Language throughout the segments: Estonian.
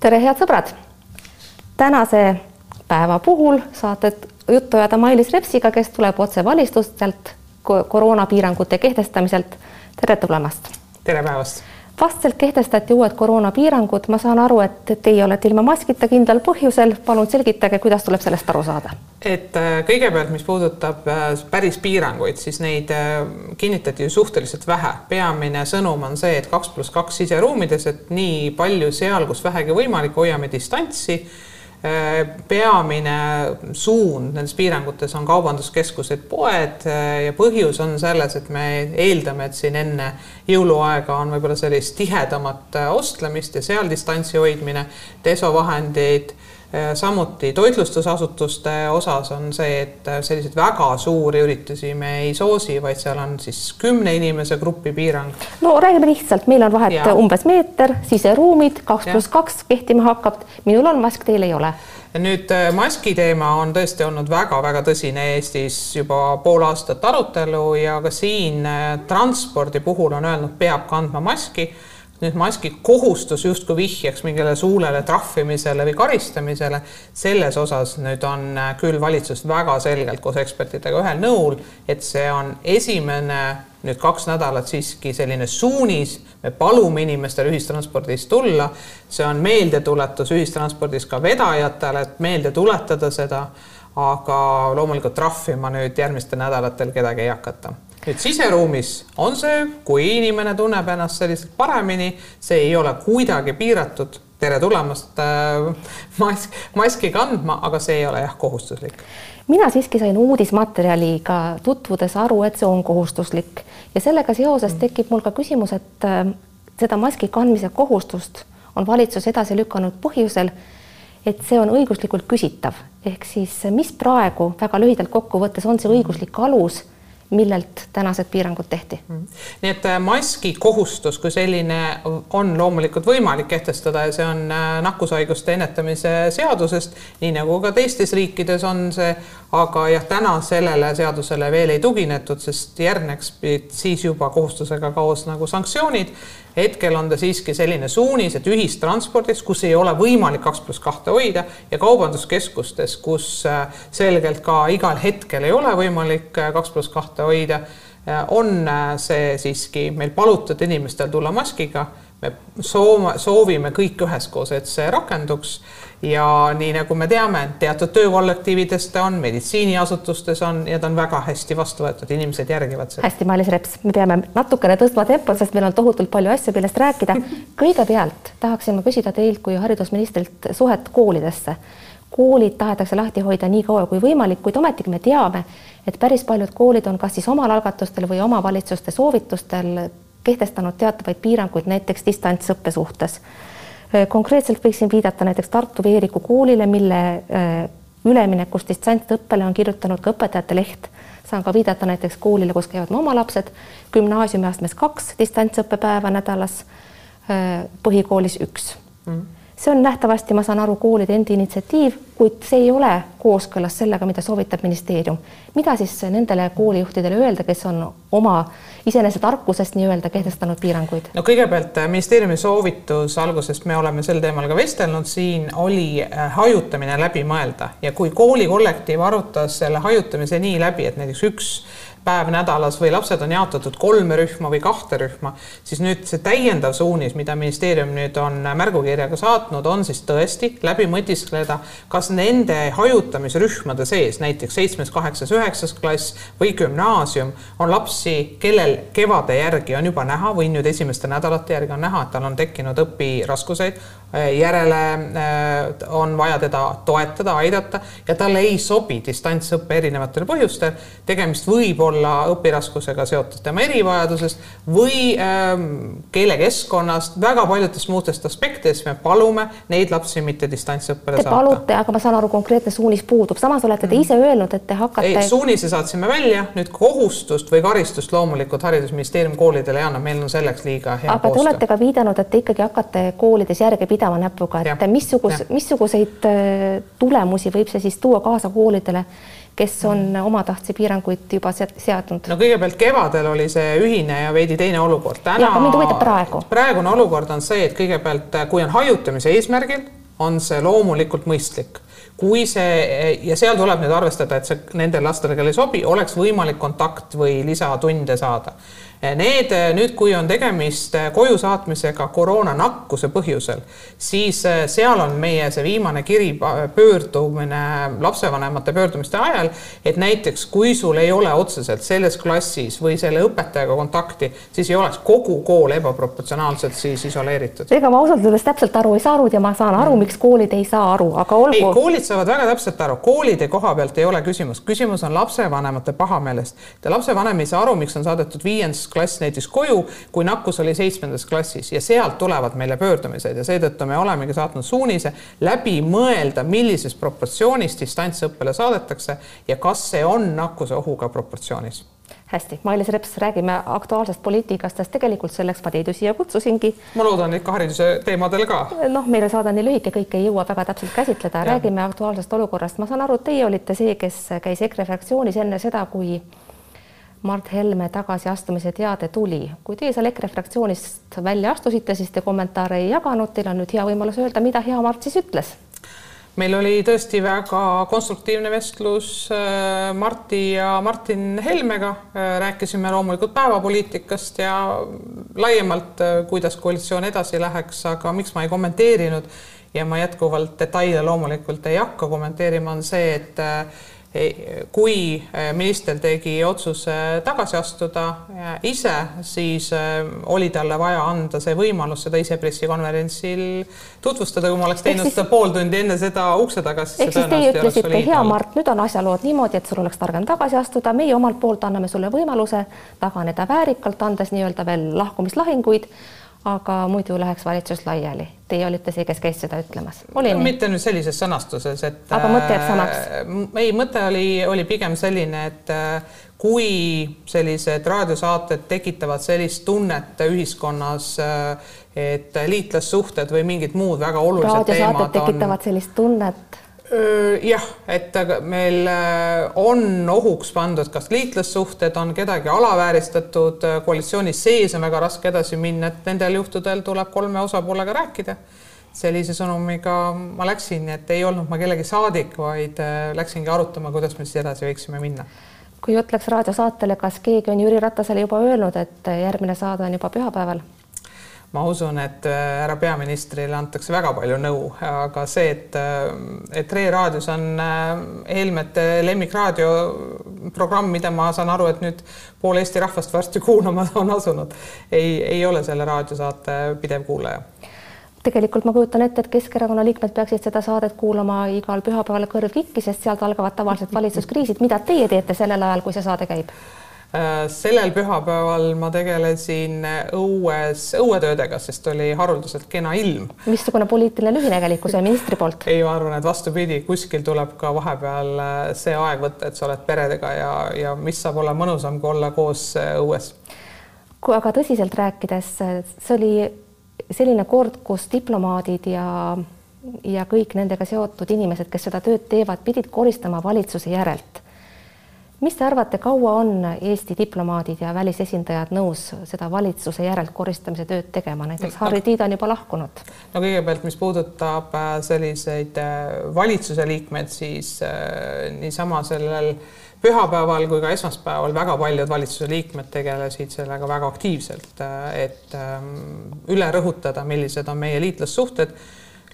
tere, head sõbrad. tänase päeva puhul saate juttu ajada Mailis Repsiga, kes tuleb otse valistustelt koroonapiirangute kehtestamiselt. tere tulemast. tere päevast vastselt kehtestati uued koroonapiirangud, ma saan aru, et teie olete ilma maskita kindlal põhjusel, palun selgitage, kuidas tuleb sellest aru saada? et äh, kõigepealt, mis puudutab äh, päris piiranguid, siis neid äh, kinnitati ju suhteliselt vähe. peamine sõnum on see, et kaks pluss kaks siseruumides, et nii palju seal, kus vähegi võimalik, hoiame distantsi peamine suund nendes piirangutes on kaubanduskeskused, poed ja põhjus on selles, et me eeldame, et siin enne jõuluaega on võib-olla sellist tihedamat ostlemist ja seal distantsi hoidmine, desovahendid samuti toitlustusasutuste osas on see, et selliseid väga suuri üritusi me ei soosi, vaid seal on siis kümne inimese grupi piirang. no räägime lihtsalt, meil on vahet ja. umbes meeter, siseruumid kaks pluss kaks kehtima hakkab, minul on mask, teil ei ole. Nüüd äh, maski teema on tõesti olnud väga-väga tõsine Eestis juba pool aastat arutelu ja ka siin äh, transpordi puhul on öelnud, peab kandma maski nüüd maski kohustus justkui vihjaks mingile suulele trahvimisele või karistamisele. selles osas nüüd on äh, küll valitsus väga selgelt koos ekspertidega ühel nõul, et see on esimene nüüd kaks nädalat siiski selline suunis, me palume inimestel ühistranspordis tulla, see on meeldetuletus ühistranspordis ka vedajatele, et meelde tuletada seda, aga loomulikult trahvima nüüd järgmistel nädalatel kedagi ei hakata nüüd siseruumis on see, kui inimene tunneb ennast selliselt paremini, see ei ole kuidagi piiratud, tere tulemast äh, mask, maski kandma, aga see ei ole jah kohustuslik. mina siiski sain uudismaterjaliga tutvudes aru, et see on kohustuslik ja sellega seoses mm. tekib mul ka küsimus, et äh, seda maski kandmise kohustust on valitsus edasi lükanud põhjusel, et see on õiguslikult küsitav, ehk siis mis praegu väga lühidalt kokku võttes on see õiguslik alus millelt tänased piirangud tehti. Mm. nii et äh, maski kohustus kui selline on loomulikult võimalik kehtestada ja see on äh, nakkushaiguste ennetamise seadusest, nii nagu ka teistes riikides on see, aga jah, täna sellele seadusele veel ei tuginetud, sest järgneks siis juba kohustusega koos nagu sanktsioonid hetkel on ta siiski selline suunis, et ühistranspordis, kus ei ole võimalik kaks pluss kahte hoida ja kaubanduskeskustes, kus äh, selgelt ka igal hetkel ei ole võimalik kaks pluss kahte hoida, äh, on see siiski meil palutud inimestel tulla maskiga. me soov, soovime kõik üheskoos, et see rakenduks ja nii nagu me teame, teatud töökollektiivides ta on, meditsiiniasutustes on ja ta on väga hästi vastu võetud, inimesed järgivad seda. hästi, Mailis Reps, me peame natukene tõstma tempot, sest meil on tohutult palju asju, millest rääkida. kõigepealt tahaksime küsida teilt kui haridusministrilt suhet koolidesse. Koolid tahetakse lahti hoida nii kaua kui võimalik, kuid ometigi me teame, et päris paljud koolid on kas siis omal algatustel või omavalitsuste soovitustel kehtestanud teatavaid piiranguid näiteks distantsõppe suhtes. Äh, konkreetselt võiksin viidata näiteks Tartu Veeriku koolile, mille äh, üleminekust distantsõppele on kirjutanud ka õpetajate leht. saan ka viidata näiteks koolile, kus käivad mu oma lapsed, gümnaasiumiastmes kaks distantsõppepäeva nädalas, äh, põhikoolis üks. Mm see on nähtavasti, ma saan aru, koolide endi initsiatiiv, kuid see ei ole kooskõlas sellega, mida soovitab ministeerium. mida siis nendele koolijuhtidele öelda, kes on oma iseenesetarkusest nii-öelda kehtestanud piiranguid? no kõigepealt äh, ministeeriumi soovitus algusest, me oleme sel teemal ka vestelnud, siin oli äh, hajutamine läbi mõelda ja kui koolikollektiiv arutas selle hajutamise nii läbi, et näiteks üks päev nädalas või lapsed on jaotatud kolme rühma või kahte rühma, siis nüüd see täiendav suunis, mida ministeerium nüüd on märgukirjaga saatnud, on siis tõesti läbi mõtiskleda, kas nende hajutamisrühmade sees, näiteks seitsmes, kaheksas, üheksas klass või gümnaasium, on lapsi, kellel kevade järgi on juba näha või nüüd esimeste nädalate järgi on näha, et tal on tekkinud õpiraskuseid, järele äh, on vaja teda toetada, aidata ja talle ei sobi distantsõpe erinevatel põhjustel. tegemist võib olla õpiraskusega seotud tema erivajadusest või ähm, keelekeskkonnast, väga paljudest muudest aspektidest me palume neid lapsi mitte distantsõppele saata. palute, aga ma saan aru, konkreetne suunis puudub, samas olete te mm. ise öelnud, et te hakkate. suunise saatsime välja, nüüd kohustust või karistust loomulikult Haridusministeerium koolidele ei anna, meil on selleks liiga hea aga koostöö. te olete ka viidanud, et te ikkagi hakkate koolides järge pidama näpuga, et ja. missugus, missuguseid äh, tulemusi võib see siis tuua kaasa koolidele kes on omatahtsi piiranguid juba seadnud? no kõigepealt kevadel oli see ühine ja veidi teine olukord. täna, praegu. praegune olukord on see, et kõigepealt, kui on hajutamise eesmärgil, on see loomulikult mõistlik kui see ja seal tuleb nüüd arvestada, et see nendel lastel, kellel ei sobi, oleks võimalik kontakt või lisatunde saada Need nüüd, kui on tegemist koju saatmisega koroonanakkuse põhjusel, siis seal on meie see viimane kiri pöördumine lapsevanemate pöördumiste ajal, et näiteks kui sul ei ole otseselt selles klassis või selle õpetajaga kontakti, siis ei oleks kogu kool ebaproportsionaalselt siis isoleeritud. ega ma ausalt öeldes täpselt aru ei saanud ja ma saan aru, miks koolid ei saa aru, aga olgu. ei, koolid saavad väga täpselt aru, koolide koha pealt ei ole küsimus, küsimus on lapsevanemate pahameelest lapsevanem ei saa aru, miks on saadetud viiendas klass näiteks koju, kui nakkus oli seitsmendas klassis ja sealt tulevad meile pöördumised ja seetõttu me olemegi saatnud suunise läbi mõelda, millises proportsioonis distantsõppele saadetakse ja kas see on nakkuse ohuga proportsioonis hästi, Mailis Reps, räägime aktuaalsest poliitikast, sest tegelikult selleks ma teid ju siia kutsusingi. ma loodan ikka hariduse teemadel ka. noh, meil on saade nii lühike, kõike ei jõua väga täpselt käsitleda, räägime aktuaalsest olukorrast. ma saan aru, et teie olite see, kes käis EKRE fraktsioonis enne seda, kui Mart Helme tagasiastumise teade tuli. kui teie seal EKRE fraktsioonist välja astusite, siis te kommentaare ei jaganud, teil on nüüd hea võimalus öelda, mida hea Mart siis ütles. meil oli tõesti väga konstruktiivne vestlus äh, Marti ja Martin Helmega, äh, rääkisime loomulikult päevapoliitikast ja laiemalt, äh, kuidas koalitsioon edasi läheks, aga miks ma ei kommenteerinud ja ma jätkuvalt detaile loomulikult ei hakka kommenteerima, on see, et kui äh, minister tegi otsuse tagasi astuda ise, siis äh, oli talle vaja anda see võimalus seda ise pressikonverentsil tutvustada, kui ma oleks teinud seda pool tundi enne seda ukse taga, ehk siis teie ütlesite, hea Mart, nüüd on asjalood niimoodi, et sul oleks targem tagasi astuda, meie omalt poolt anname sulle võimaluse taganeda väärikalt, andes nii-öelda veel lahkumislahinguid aga muidu läheks valitsus laiali. Teie olite see, kes käis seda ütlemas. No, mitte nüüd sellises sõnastuses, et. aga mõte jääb samaks? Äh, ei, mõte oli, oli pigem selline, et äh, kui sellised raadiosaated tekitavad sellist tunnet ühiskonnas, äh, et liitlassuhted või mingid muud väga olulised on. tekitavad sellist tunnet jah, et meil äh, on ohuks pandud, kas liitlassuhted on kedagi alavääristatud, äh, koalitsiooni sees on väga raske edasi minna, et nendel juhtudel tuleb kolme osapoolega rääkida. sellise sõnumiga ma läksin, et ei olnud ma kellegi saadik, vaid äh, läksingi arutama, kuidas me siis edasi võiksime minna. kui jutt läks raadiosaatele, kas keegi on Jüri Ratasele juba öelnud, et järgmine saade on juba pühapäeval? Ma usun, et äh, härra peaministrile antakse väga palju nõu, aga see, et, äh, et Re raadios on äh, Helmete lemmikraadioprogramm, mida ma saan aru, et nüüd pool Eesti rahvast varsti kuulama on asunud, ei, ei ole selle raadiosaate pidev kuulaja tegelikult ma kujutan ette, et Keskerakonna liikmed peaksid seda saadet kuulama igal pühapäeval kõrv kikki, sest sealt algavad tavaliselt valitsuskriisid. mida teie teete sellel ajal, kui see saade käib? Äh, sellel pühapäeval ma tegelesin õues õuetöödega, sest oli haruldaselt kena ilm. missugune poliitiline lühinägelikkus ja ministri poolt? ei, ma arvan, et vastupidi, kuskil tuleb ka vahepeal äh, see aeg võtta, et sa oled peredega ja, ja mis saab olla mõnusam, kui olla koos äh, õues. kui aga tõsiselt rääkides, see oli selline kord, kus diplomaadid ja ja kõik nendega seotud inimesed, kes seda tööd teevad, pidid koristama valitsuse järelt mis te arvate, kaua on Eesti diplomaadid ja välisesindajad nõus seda valitsuse järelt koristamise tööd tegema, näiteks Harri Tiid on juba lahkunud? no kõigepealt, mis puudutab äh, selliseid äh, valitsuse liikmeid, siis äh, niisama sellel pühapäeval kui ka esmaspäeval väga paljud valitsuse liikmed tegelesid sellega väga aktiivselt, et ähm, üle rõhutada, millised on meie liitlassuhted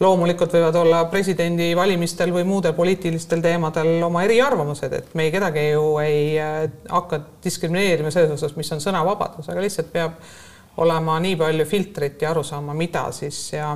loomulikult võivad olla presidendivalimistel või muudel poliitilistel teemadel oma eriarvamused, et me ei kedagi ju ei äh, hakka diskrimineerima selles osas, mis on sõnavabadus, aga lihtsalt peab olema nii palju filtrit ja aru saama, mida siis ja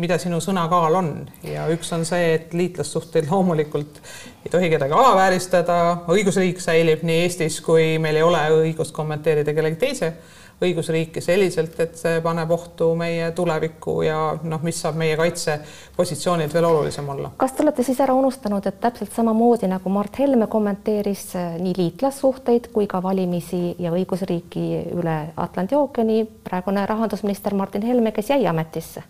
mida sinu sõna kaal on. Ja üks on see, et liitlassuhteid loomulikult ei tohi kedagi alavääristada, õigusriik säilib nii Eestis, kui meil ei ole õigust kommenteerida kellegi teise õigusriiki selliselt, et see paneb ohtu meie tulevikku ja noh, mis saab meie kaitsepositsioonilt veel olulisem olla. kas te olete siis ära unustanud, et täpselt samamoodi nagu Mart Helme kommenteeris nii liitlassuhteid kui ka valimisi ja õigusriiki üle Atlandi ookeani praegune rahandusminister Martin Helme, kes jäi ametisse?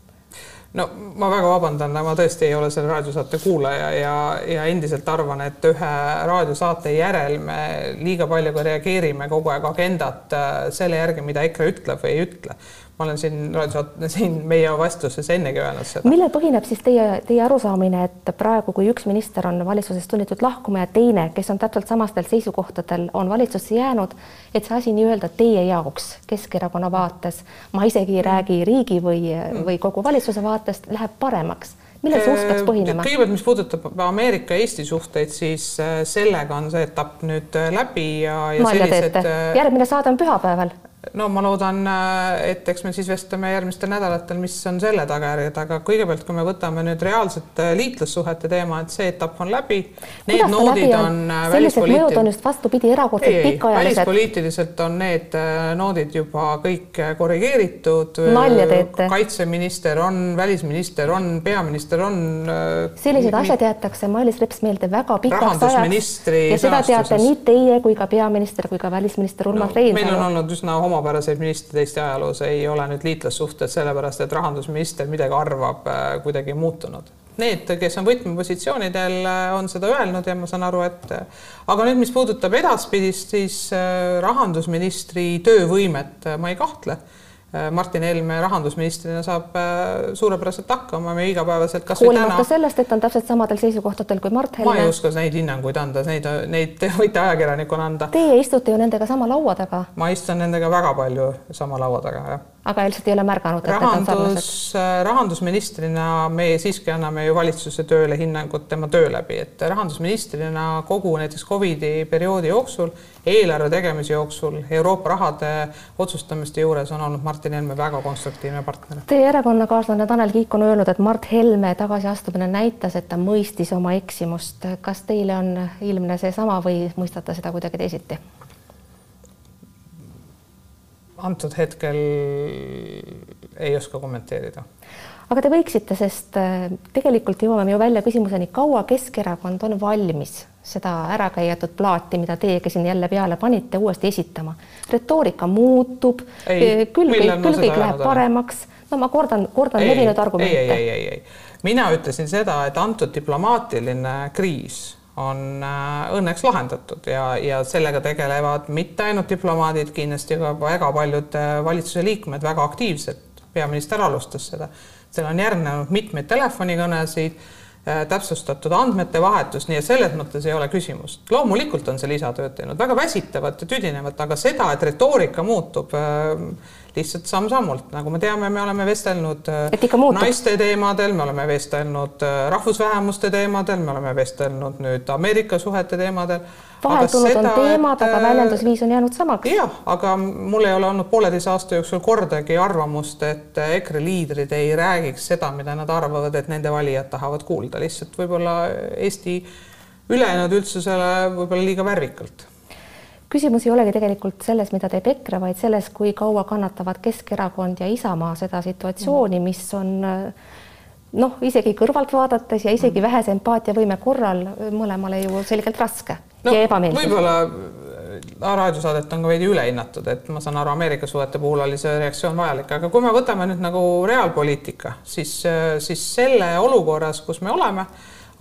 No ma väga vabandan, ma tõesti ei ole selle raadiosaate kuulaja ja, ja endiselt arvan, et ühe raadiosaate järel me liiga palju ka reageerime kogu aeg agendat äh, selle järgi, mida EKRE ütleb või ei ütle ma olen siin siin meie vestluses ennegi öelnud seda. millel põhineb siis teie, teie arusaamine, et praegu, kui üks minister on valitsusest sunnitud lahkuma ja teine, kes on täpselt samastel seisukohtadel, on valitsusse jäänud, et see asi nii-öelda teie jaoks Keskerakonna vaates, ma isegi ei räägi riigi või, või kogu valitsuse vaatest, läheb paremaks millel see usk peaks põhinema? kõigepealt, mis puudutab Ameerika-Eesti suhteid, siis äh, sellega on see etapp nüüd äh, läbi ja, ja Nalja sellised. Äh, järgmine saade on pühapäeval no ma loodan, äh, et eks me siis vestleme järgmistel nädalatel, mis on selle tagajärjed, aga kõigepealt, kui me võtame nüüd reaalselt äh, liitlassuhete teema, et see etapp on läbi. Need noodid on, on äh, välispoliitilised. on just vastupidi, erakordselt pikaajalised. välispoliitiliselt on need noodid juba kõik korrigeeritud. nalja teete. kaitseminister on, välisminister on, peaminister on. sellised asjad jäetakse Mailis Reps meelde väga pikaks ajaks ja seda teate nii teie kui ka peaminister kui ka välisminister Urmas no, Reinsalu. meil on olnud üsna omapäraseid ministreid Eesti ajaloos ei ole nüüd liitlassuhted sellepärast, et rahandusminister midagi arvab, äh, kuidagi muutunud. Need, kes on võtmepositsioonidel, äh, on seda öelnud ja ma saan aru, et äh, aga nüüd, mis puudutab edaspidist, siis rahandusministri töövõimet ma ei kahtle Martin Helme rahandusministrina saab äh, suurepäraselt hakkama, me igapäevaselt kas hoolimata sellest, et on täpselt samadel seisukohtadel kui Mart Helme. ma ei oska neid hinnanguid anda, neid, neid te võite ajakirjanikuna anda. Teie istute ju nendega sama laua taga. ma istun nendega väga palju sama laua taga, jah aga ilmselt ei ole märganud, rahandus, äh, rahandusministrina me siiski anname ju valitsuse tööle hinnangut tema töö läbi, et rahandusministrina kogu näiteks Covidi perioodi jooksul, eelarve tegemise jooksul, Euroopa rahade otsustamiste juures on olnud Martin Helme väga konstruktiivne partner. Teie erakonnakaaslane Tanel Kiik on öelnud, et Mart Helme tagasiastumine näitas, et ta mõistis oma eksimust. kas teile on ilmne seesama või mõistate seda kuidagi teisiti? Antud hetkel ei oska kommenteerida. aga te võiksite, sest äh, tegelikult jõuame ju välja küsimuseni, kaua Keskerakond on valmis seda ärakäiatud plaati, mida teiegi siin jälle peale panite, uuesti esitama. retoorika muutub, küll kõik, küll kõik läheb paremaks. no ma kordan, kordan levinud argumente. ei, ei, ei, ei, mina ütlesin seda, et antud diplomaatiline kriis on äh, õnneks lahendatud ja, ja sellega tegelevad mitte ainult diplomaadid, kindlasti ka väga paljud äh, valitsuse liikmed väga aktiivselt. peaminister alustas seda, seal on järgnenud mitmeid telefonikõnesid, äh, täpsustatud andmete vahetus, nii et selles mõttes ei ole küsimust. loomulikult on see lisatööd teinud, väga väsitavat ja tüdinevat, aga seda, et retoorika muutub lihtsalt samm-sammult, nagu me teame, me oleme vestelnud äh, naiste teemadel, me oleme vestelnud äh, rahvusvähemuste teemadel, me oleme vestelnud nüüd Ameerika suhete teemadel. vahetunud on teemad, aga äh, väljendusviis on jäänud samaks. jah, aga mul ei ole olnud pooleteise aasta jooksul kordagi arvamust, et EKRE liidrid ei räägiks seda, mida nad arvavad, et nende valijad tahavad kuulda, lihtsalt võib-olla Eesti ülejäänud üldsusele võib-olla liiga värvikalt küsimus ei olegi tegelikult selles, mida teeb EKRE, vaid selles, kui kaua kannatavad Keskerakond ja Isamaa seda situatsiooni, mhm. mis on noh, isegi kõrvalt vaadates ja isegi mhm. vähese empaatiavõime korral mõlemale ju selgelt raske no, ja ebameeldiv. võib-olla äh, raadiosaadet on ka veidi ülehinnatud, et ma saan aru, Ameerika suhete puhul oli see reaktsioon vajalik, aga kui me võtame nüüd nagu reaalpoliitika, siis, äh, siis selle olukorras, kus me oleme,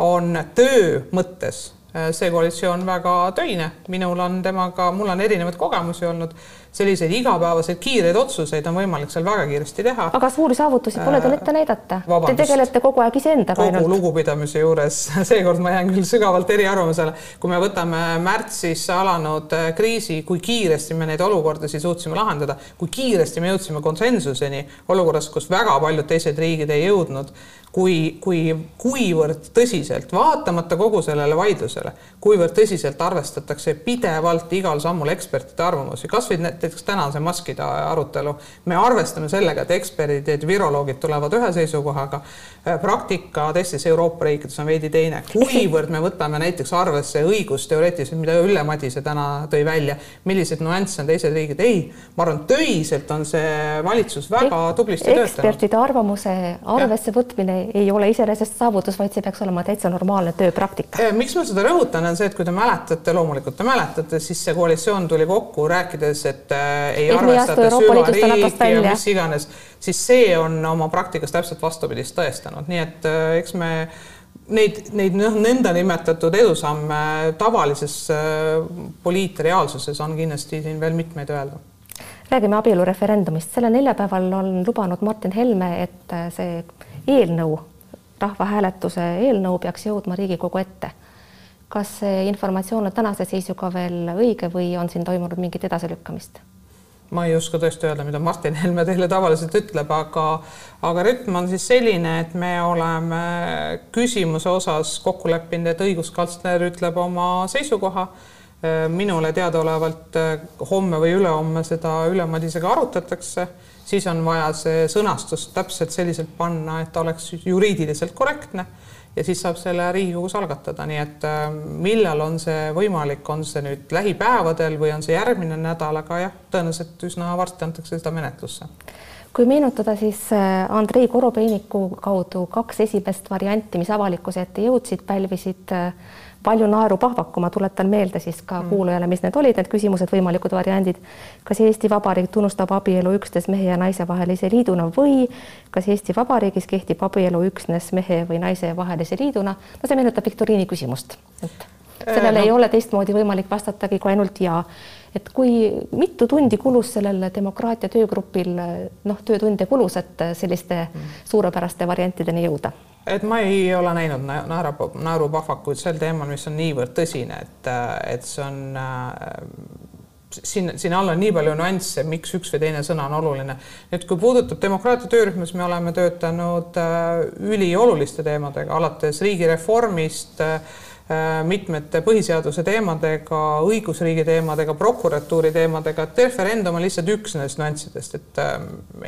on töö mõttes see koalitsioon väga töine, minul on temaga, mul on erinevaid kogemusi olnud, selliseid igapäevaseid kiireid otsuseid on võimalik seal väga kiiresti teha. aga suuri saavutusi pole teil ette näidata. Te tegelete kogu aeg iseendaga ainult. kogu lugupidamise juures, seekord ma jään küll sügavalt eriarvamusele, kui me võtame märtsis alanud äh, kriisi, kui kiiresti me neid olukordasid suutsime lahendada, kui kiiresti me jõudsime konsensuseni olukorras, kus väga paljud teised riigid ei jõudnud kui, kui, kuivõrd tõsiselt, vaatamata kogu sellele vaidlusele, kuivõrd tõsiselt arvestatakse pidevalt igal sammul ekspertide arvamusi, kasvõi näiteks tänase maskide arutelu. me arvestame sellega, et eksperdid viroloogid tulevad ühe seisukohaga, praktika teistes Euroopa riikides on veidi teine. kuivõrd me võtame näiteks arvesse õigusteoreetiliselt, mida Ülle Madise täna tõi välja, milliseid nüansse on teised riigid, ei, ma arvan, töiselt on see valitsus väga tublisti töötanud. ekspertide arvamuse arvesse võtmine ei ole iseenesest saavutus, vaid see peaks olema täitsa normaalne tööpraktika. Äh, miks ma seda rõhutan, on see, et kui te mäletate, loomulikult te mäletate, siis see koalitsioon tuli kokku rääkides, et äh, ei et arvestata süvariiki ja mis iganes, siis see on oma praktikas täpselt vastupidist tõestanud, nii et äh, eks me neid, neid noh, nõndanimetatud edusamme tavalises äh, poliitreaalsuses on kindlasti siin veel mitmeid öelda. Räägime abielureferendumist, sellel neljapäeval on lubanud Martin Helme, et äh, see eelnõu, rahvahääletuse eelnõu peaks jõudma Riigikogu ette. Kas see informatsioon on tänase seisuga veel õige või on siin toimunud mingit edasilükkamist? ma ei oska tõesti öelda, mida Martin Helme teile tavaliselt ütleb, aga aga rütm on siis selline, et me oleme küsimuse osas kokku leppinud, et õiguskantsler ütleb oma seisukoha. minule teadaolevalt homme või ülehomme seda Ülle Madisega arutatakse, siis on vaja see sõnastus täpselt selliselt panna, et oleks juriidiliselt korrektne ja siis saab selle Riigikogus algatada, nii et äh, millal on see võimalik, on see nüüd lähipäevadel või on see järgmine nädal, aga jah, tõenäoliselt üsna varsti antakse seda menetlusse. Kui meenutada, siis äh, Andrei Korobeiniku kaudu kaks esimest varianti, mis avalikkuse ette jõudsid, pälvisid äh, palju naeru pahvaku, ma tuletan meelde siis ka mm. kuulajale, mis need olid, need küsimused, võimalikud variandid. kas Eesti Vabariik tunnustab abielu üksnes mehe ja naise vahelise liiduna või kas Eesti Vabariigis kehtib abielu üksnes mehe või naise vahelise liiduna? no see meenutab viktoriini küsimust, et sellele äh, no. ei ole teistmoodi võimalik vastatagi kui ainult ja et kui mitu tundi kulus sellel demokraatia töögrupil, noh, töötunde kulus, et selliste mm. suurepäraste variantideni jõuda et ma ei ole näinud naera, naerupahvakuid sel teemal, mis on niivõrd tõsine, et, et see on äh, siin, siin all on nii palju nüansse, miks üks või teine sõna on oluline. nüüd, kui puudutab demokraatia töörühmas, me oleme töötanud äh, ülioluliste teemadega, alates riigireformist äh, mitmete põhiseaduse teemadega, õigusriigi teemadega, prokuratuuri teemadega, et referendum on lihtsalt üks nendest nüanssidest, et äh,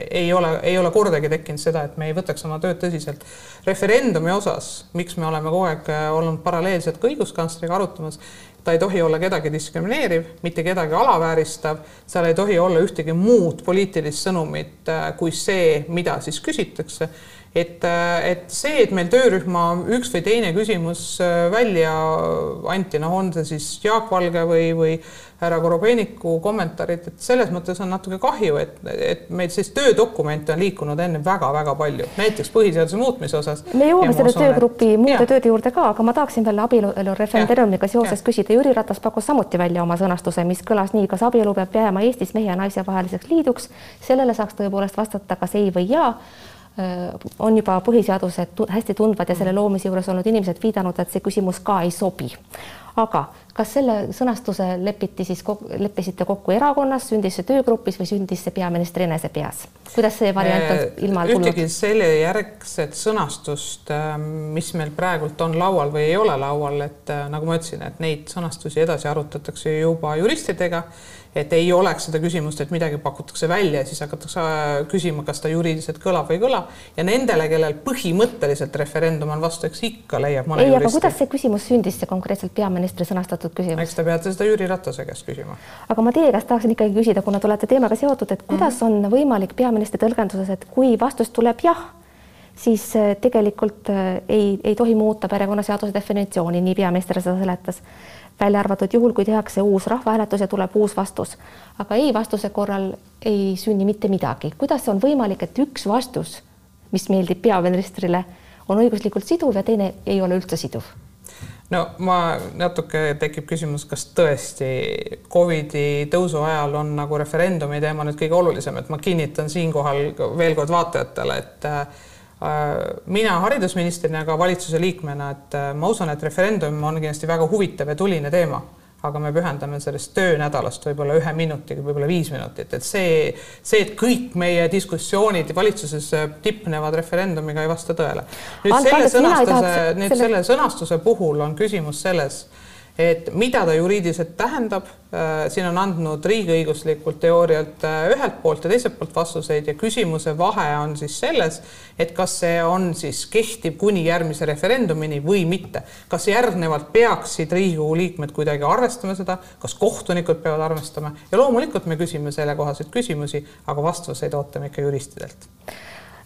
ei ole, ei ole kordagi tekkinud seda, et me ei võtaks oma tööd tõsiselt. referendumi osas, miks me oleme kogu aeg äh, olnud paralleelselt ka õiguskantsleriga arutamas, ta ei tohi olla kedagi diskrimineeriv, mitte kedagi alavääristav, seal ei tohi olla ühtegi muud poliitilist sõnumit äh, kui see, mida siis küsitakse et, äh, et see, et meil töörühma üks või teine küsimus äh, välja anti, noh, on see siis Jaak Valge või, või härra Korobeiniku kommentaarid, et selles mõttes on natuke kahju, et, et meil siis töödokumente on liikunud enne väga-väga palju, näiteks põhiseaduse muutmise osas. me jõuame selle töögrupi muude tööde juurde ka, aga ma tahaksin veel abielu referendumiga seoses ja. küsida, Jüri Ratas pakkus samuti välja oma sõnastuse, mis kõlas nii, kas abielu peab jääma Eestis mehe ja naise vaheliseks liiduks, sellele saaks tõepoolest vastata kas ei või jaa Äh, on juba põhiseaduse hästi tundvad ja selle loomise juures olnud inimesed viidanud, et see küsimus ka ei sobi. Aga kas selle sõnastuse lepiti siis, leppisite kokku erakonnas, sündis see töögrupis või sündis see peaministri enese peas? kuidas see variant on äh, tulnud? ühtegi selle järgset sõnastust, ähm, mis meil praegult on laual või ei ole laual, et äh, nagu ma ütlesin, et neid sõnastusi edasi arutatakse juba juristidega et ei oleks seda küsimust, et midagi pakutakse välja ja siis hakatakse äh, küsima, kas ta juriidiliselt kõlab või ei kõla ja nendele, kellel põhimõtteliselt referendum on vastu, eks ikka leiab mõne ei, aga kuidas see küsimus sündis, see konkreetselt peaministri sõnastatud küsimus? eks te peate seda Jüri Ratase käest küsima. aga ma teie käest tahaksin ikkagi küsida, kuna te olete teemaga seotud, et kuidas mm -hmm. on võimalik peaministri tõlgenduses, et kui vastus tuleb jah, siis äh, tegelikult äh, ei, ei tohi muuta perekonnaseaduse definitsiooni, nii peaminister seda seletas välja arvatud juhul, kui tehakse uus rahvahääletus ja tuleb uus vastus. aga ei vastuse korral ei sünni mitte midagi. kuidas on võimalik, et üks vastus, mis meeldib peaministrile, on õiguslikult siduv ja teine ei ole üldse siduv? No ma natuke tekib küsimus, kas tõesti Covidi tõusu ajal on nagu referendumi teema nüüd kõige olulisem, et ma kinnitan siinkohal veel kord vaatajatele, et äh, mina haridusministrina, aga valitsuse liikmena, et äh, ma usun, et referendum on kindlasti väga huvitav ja tuline teema, aga me pühendame sellest töönädalast võib-olla ühe minutiga, võib-olla viis minutit, et see, see, et kõik meie diskussioonid valitsuses äh, tipnevad referendumiga, ei vasta tõele. nüüd selle sõnastuse, nüüd selle sõnastuse puhul on küsimus selles et mida ta juriidiliselt tähendab, äh, siin on andnud riigiõiguslikult teoorialt äh, ühelt poolt ja teiselt poolt vastuseid ja küsimuse vahe on siis selles, et kas see on siis kehtiv kuni järgmise referendumini või mitte. kas järgnevalt peaksid Riigikogu liikmed kuidagi arvestama seda, kas kohtunikud peavad arvestama ja loomulikult me küsime sellekohaseid küsimusi, aga vastuseid ootame ikka juristidelt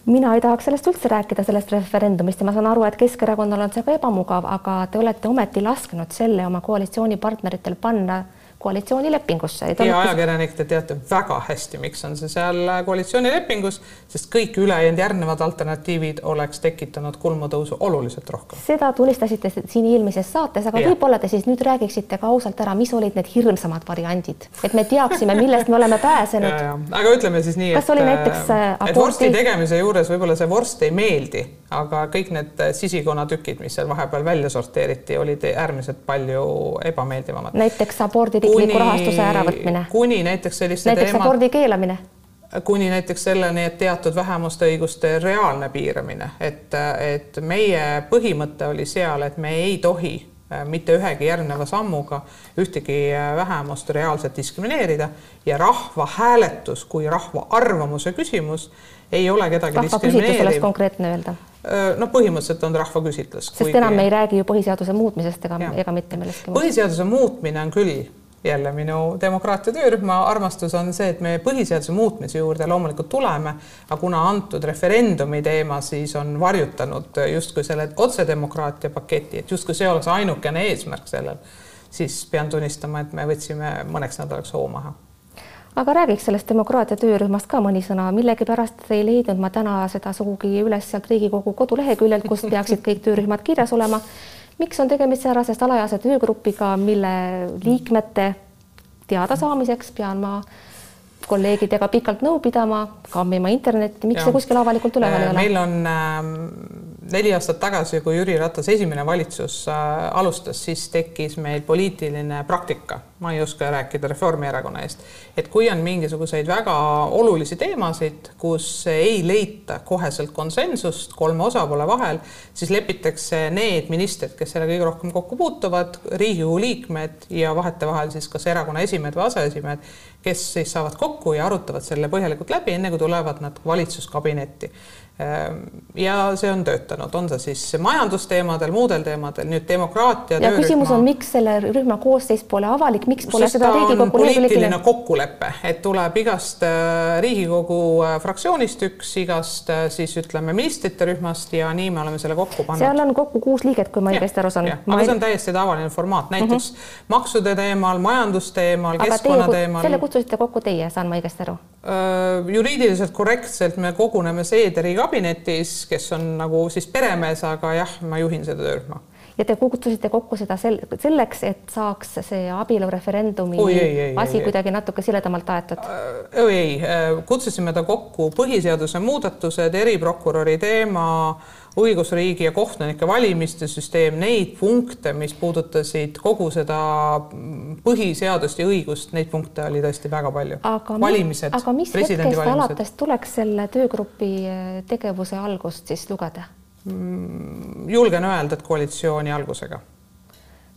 mina ei tahaks sellest üldse rääkida, sellest referendumist. Ja ma saan aru, et Keskerakonnal on see ka ebamugav, aga te olete ometi lasknud selle oma koalitsioonipartneritel panna koalitsioonilepingusse. ja ajakirjanik, te teate väga hästi, miks on see seal koalitsioonilepingus, sest kõik ülejäänud järgnevad alternatiivid oleks tekitanud kulmutõusu oluliselt rohkem. seda tunnistasite siin eelmises saates, aga võib-olla te siis nüüd räägiksite ka ausalt ära, mis olid need hirmsamad variandid, et me teaksime, millest me oleme pääsenud. aga ütleme siis nii, et, näiteks, äh, aborti... et vorsti tegemise juures võib-olla see vorst ei meeldi, aga kõik need sisikonnatükid, mis seal vahepeal välja sorteeriti, olid äärmiselt palju ebameeldivamad. näiteks abordi riikliku rahastuse äravõtmine. kuni näiteks selliste näiteks teema... abordi keelamine kuni näiteks selleni, et teatud vähemuste õiguste reaalne piiramine, et, et meie põhimõte oli seal, et me ei tohi äh, mitte ühegi järgneva sammuga ühtegi äh, vähemust reaalselt diskrimineerida ja rahvahääletus kui rahva arvamuse küsimus ei ole kedagi diskrimineeriv. oleks konkreetne öelda äh, noh, põhimõtteliselt on rahvaküsitlus. sest kuigi... enam ei räägi ju põhiseaduse muutmisest ega, ega mitte millestki muust. põhiseaduse muutmine on küll jälle minu demokraatia töörühma armastus on see, et me põhiseaduse muutmise juurde loomulikult tuleme, aga kuna antud referendumi teema siis on varjutanud justkui selle otsedemokraatia paketi, et justkui see oleks ainukene eesmärk sellel, siis pean tunnistama, et me võtsime mõneks nädalaks hoo maha. Aga räägiks sellest demokraatia töörühmast ka mõni sõna, millegipärast ei leidnud ma täna seda sugugi üles sealt Riigikogu koduleheküljelt, kus peaksid kõik töörühmad kirjas olema miks on tegemist säärase salajase töögrupiga, mille liikmete teadasaamiseks pean ma kolleegidega pikalt nõu pidama, kammima internetti, miks ja. see kuskil avalikult üleval ei ole? meil on äh, neli aastat tagasi, kui Jüri Ratase esimene valitsus äh, alustas, siis tekkis meil poliitiline praktika, ma ei oska rääkida Reformierakonna eest, et kui on mingisuguseid väga olulisi teemasid, kus ei leita koheselt konsensust kolme osapoole vahel, siis lepitakse need ministrid, kes sellega kõige rohkem kokku puutuvad, Riigikogu liikmed ja vahetevahel siis kas erakonna esimehed või aseesimehed, kes siis saavad kokku ja arutavad selle põhjalikult läbi, enne kui tulevad nad valitsuskabinetti ja see on töötanud, on see siis majandusteemadel, muudel teemadel, nüüd demokraatia. ja küsimus on, miks selle rühma koosseis pole avalik, miks pole seda Riigikogu poliitiline kokkulepe, et tuleb igast äh, Riigikogu äh, fraktsioonist üks, igast äh, siis ütleme ministrite rühmast ja nii me oleme selle kokku pannud. seal on kokku kuus liiget, kui ma õigesti aru saan. aga see on täiesti tavaline formaat, näiteks uh mhm. -huh. maksude teemal, majandusteemal, keskkonna teemal. selle kutsusite kokku teie, saan ma õigesti aru? Juriidiliselt korrektselt me koguneme Seederi kabinetis, kes on nagu siis peremees, aga jah, ma juhin seda töörühma ja te kutsusite kokku seda sel-, selleks, et saaks see abielureferendumi asi ei, kuidagi natuke siledamalt aetud äh,? ei, kutsusime ta kokku põhiseaduse muudatused, eriprokuröri teema äh,, õigusriigi ja kohtunike valimiste süsteem, neid punkte, mis puudutasid kogu seda põhiseadust ja õigust, neid punkte oli tõesti väga palju. valimised, aga mis hetkest alates tuleks selle töögrupi eh, tegevuse algust siis lugeda? Mm, julgen öelda, et koalitsiooni algusega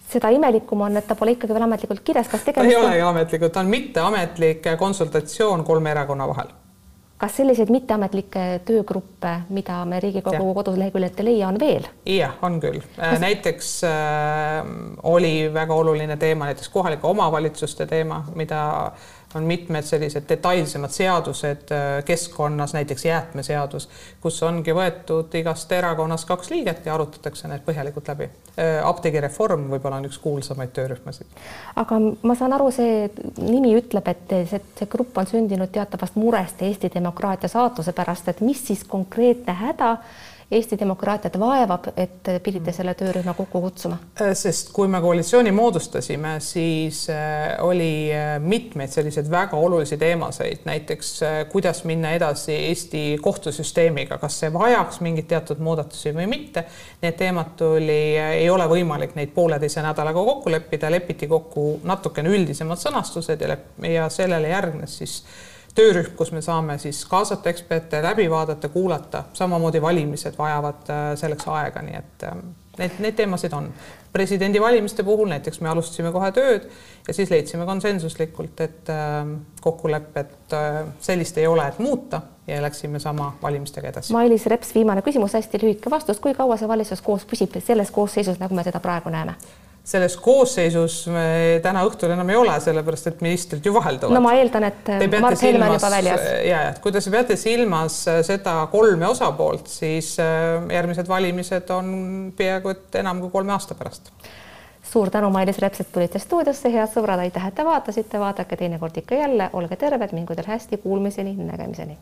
seda imelikum on, et ta pole ikkagi veel ametlikult kirjas, kas tegemist ei olegi ametlikult, ta on mitteametlik konsultatsioon kolme erakonna vahel kas selliseid mitteametlikke töögruppe, mida me Riigikogu koduleheküljelt ei leia, on veel? jah, on küll kas.... näiteks äh, oli väga oluline teema näiteks kohalike omavalitsuste teema, mida äh, on mitmed sellised detailsemad seadused äh, keskkonnas, näiteks jäätmeseadus, kus ongi võetud igast erakonnast kaks liiget ja arutatakse need põhjalikult läbi. Äh, apteegireform võib-olla on üks kuulsamaid töörühmasid. aga ma saan aru, see nimi ütleb, et see, see grupp on sündinud teatavast murest Eesti demokraatia saatuse pärast, et mis siis konkreetne häda Eesti demokraatiat vaevab, et pidite selle töörühma kokku kutsuma? Äh, sest kui me koalitsiooni moodustasime, siis äh, oli äh, mitmeid selliseid väga olulisi teemasid, näiteks kuidas minna edasi Eesti kohtusüsteemiga, kas see vajaks mingeid teatud muudatusi või mitte. Need teemad tuli, ei ole võimalik neid pooleteise nädalaga kokku leppida, lepiti kokku natukene üldisemad sõnastused ja, ja sellele järgnes siis töörühm, kus me saame siis kaasata eksperte, läbi vaadata, kuulata, samamoodi valimised vajavad äh, selleks aega, nii et ähm, need, need teemasid on. presidendivalimiste puhul näiteks me alustasime kohe tööd ja siis leidsime konsensuslikult, et ähm, kokkulepet äh, sellist ei ole, et muuta ja läksime sama valimistega edasi. Mailis Reps, viimane küsimus, hästi lühike vastus, kui kaua see valitsus koos püsib selles koosseisus, nagu me seda praegu näeme? Selles koosseisus me täna õhtul enam ei ole, sellepärast et ministrid ju vahelduvad. no ma eeldan, et Mart Helme on juba väljas. ja, et kui te peate silmas seda kolme osapoolt, siis järgmised valimised on peaaegu et enam kui kolme aasta pärast suur tänu, Mailis Reps, et tulite stuudiosse, head sõbrad, aitäh, et te vaatasite, vaadake teinekord ikka jälle, olge terved, mingu teil hästi, kuulmiseni, nägemiseni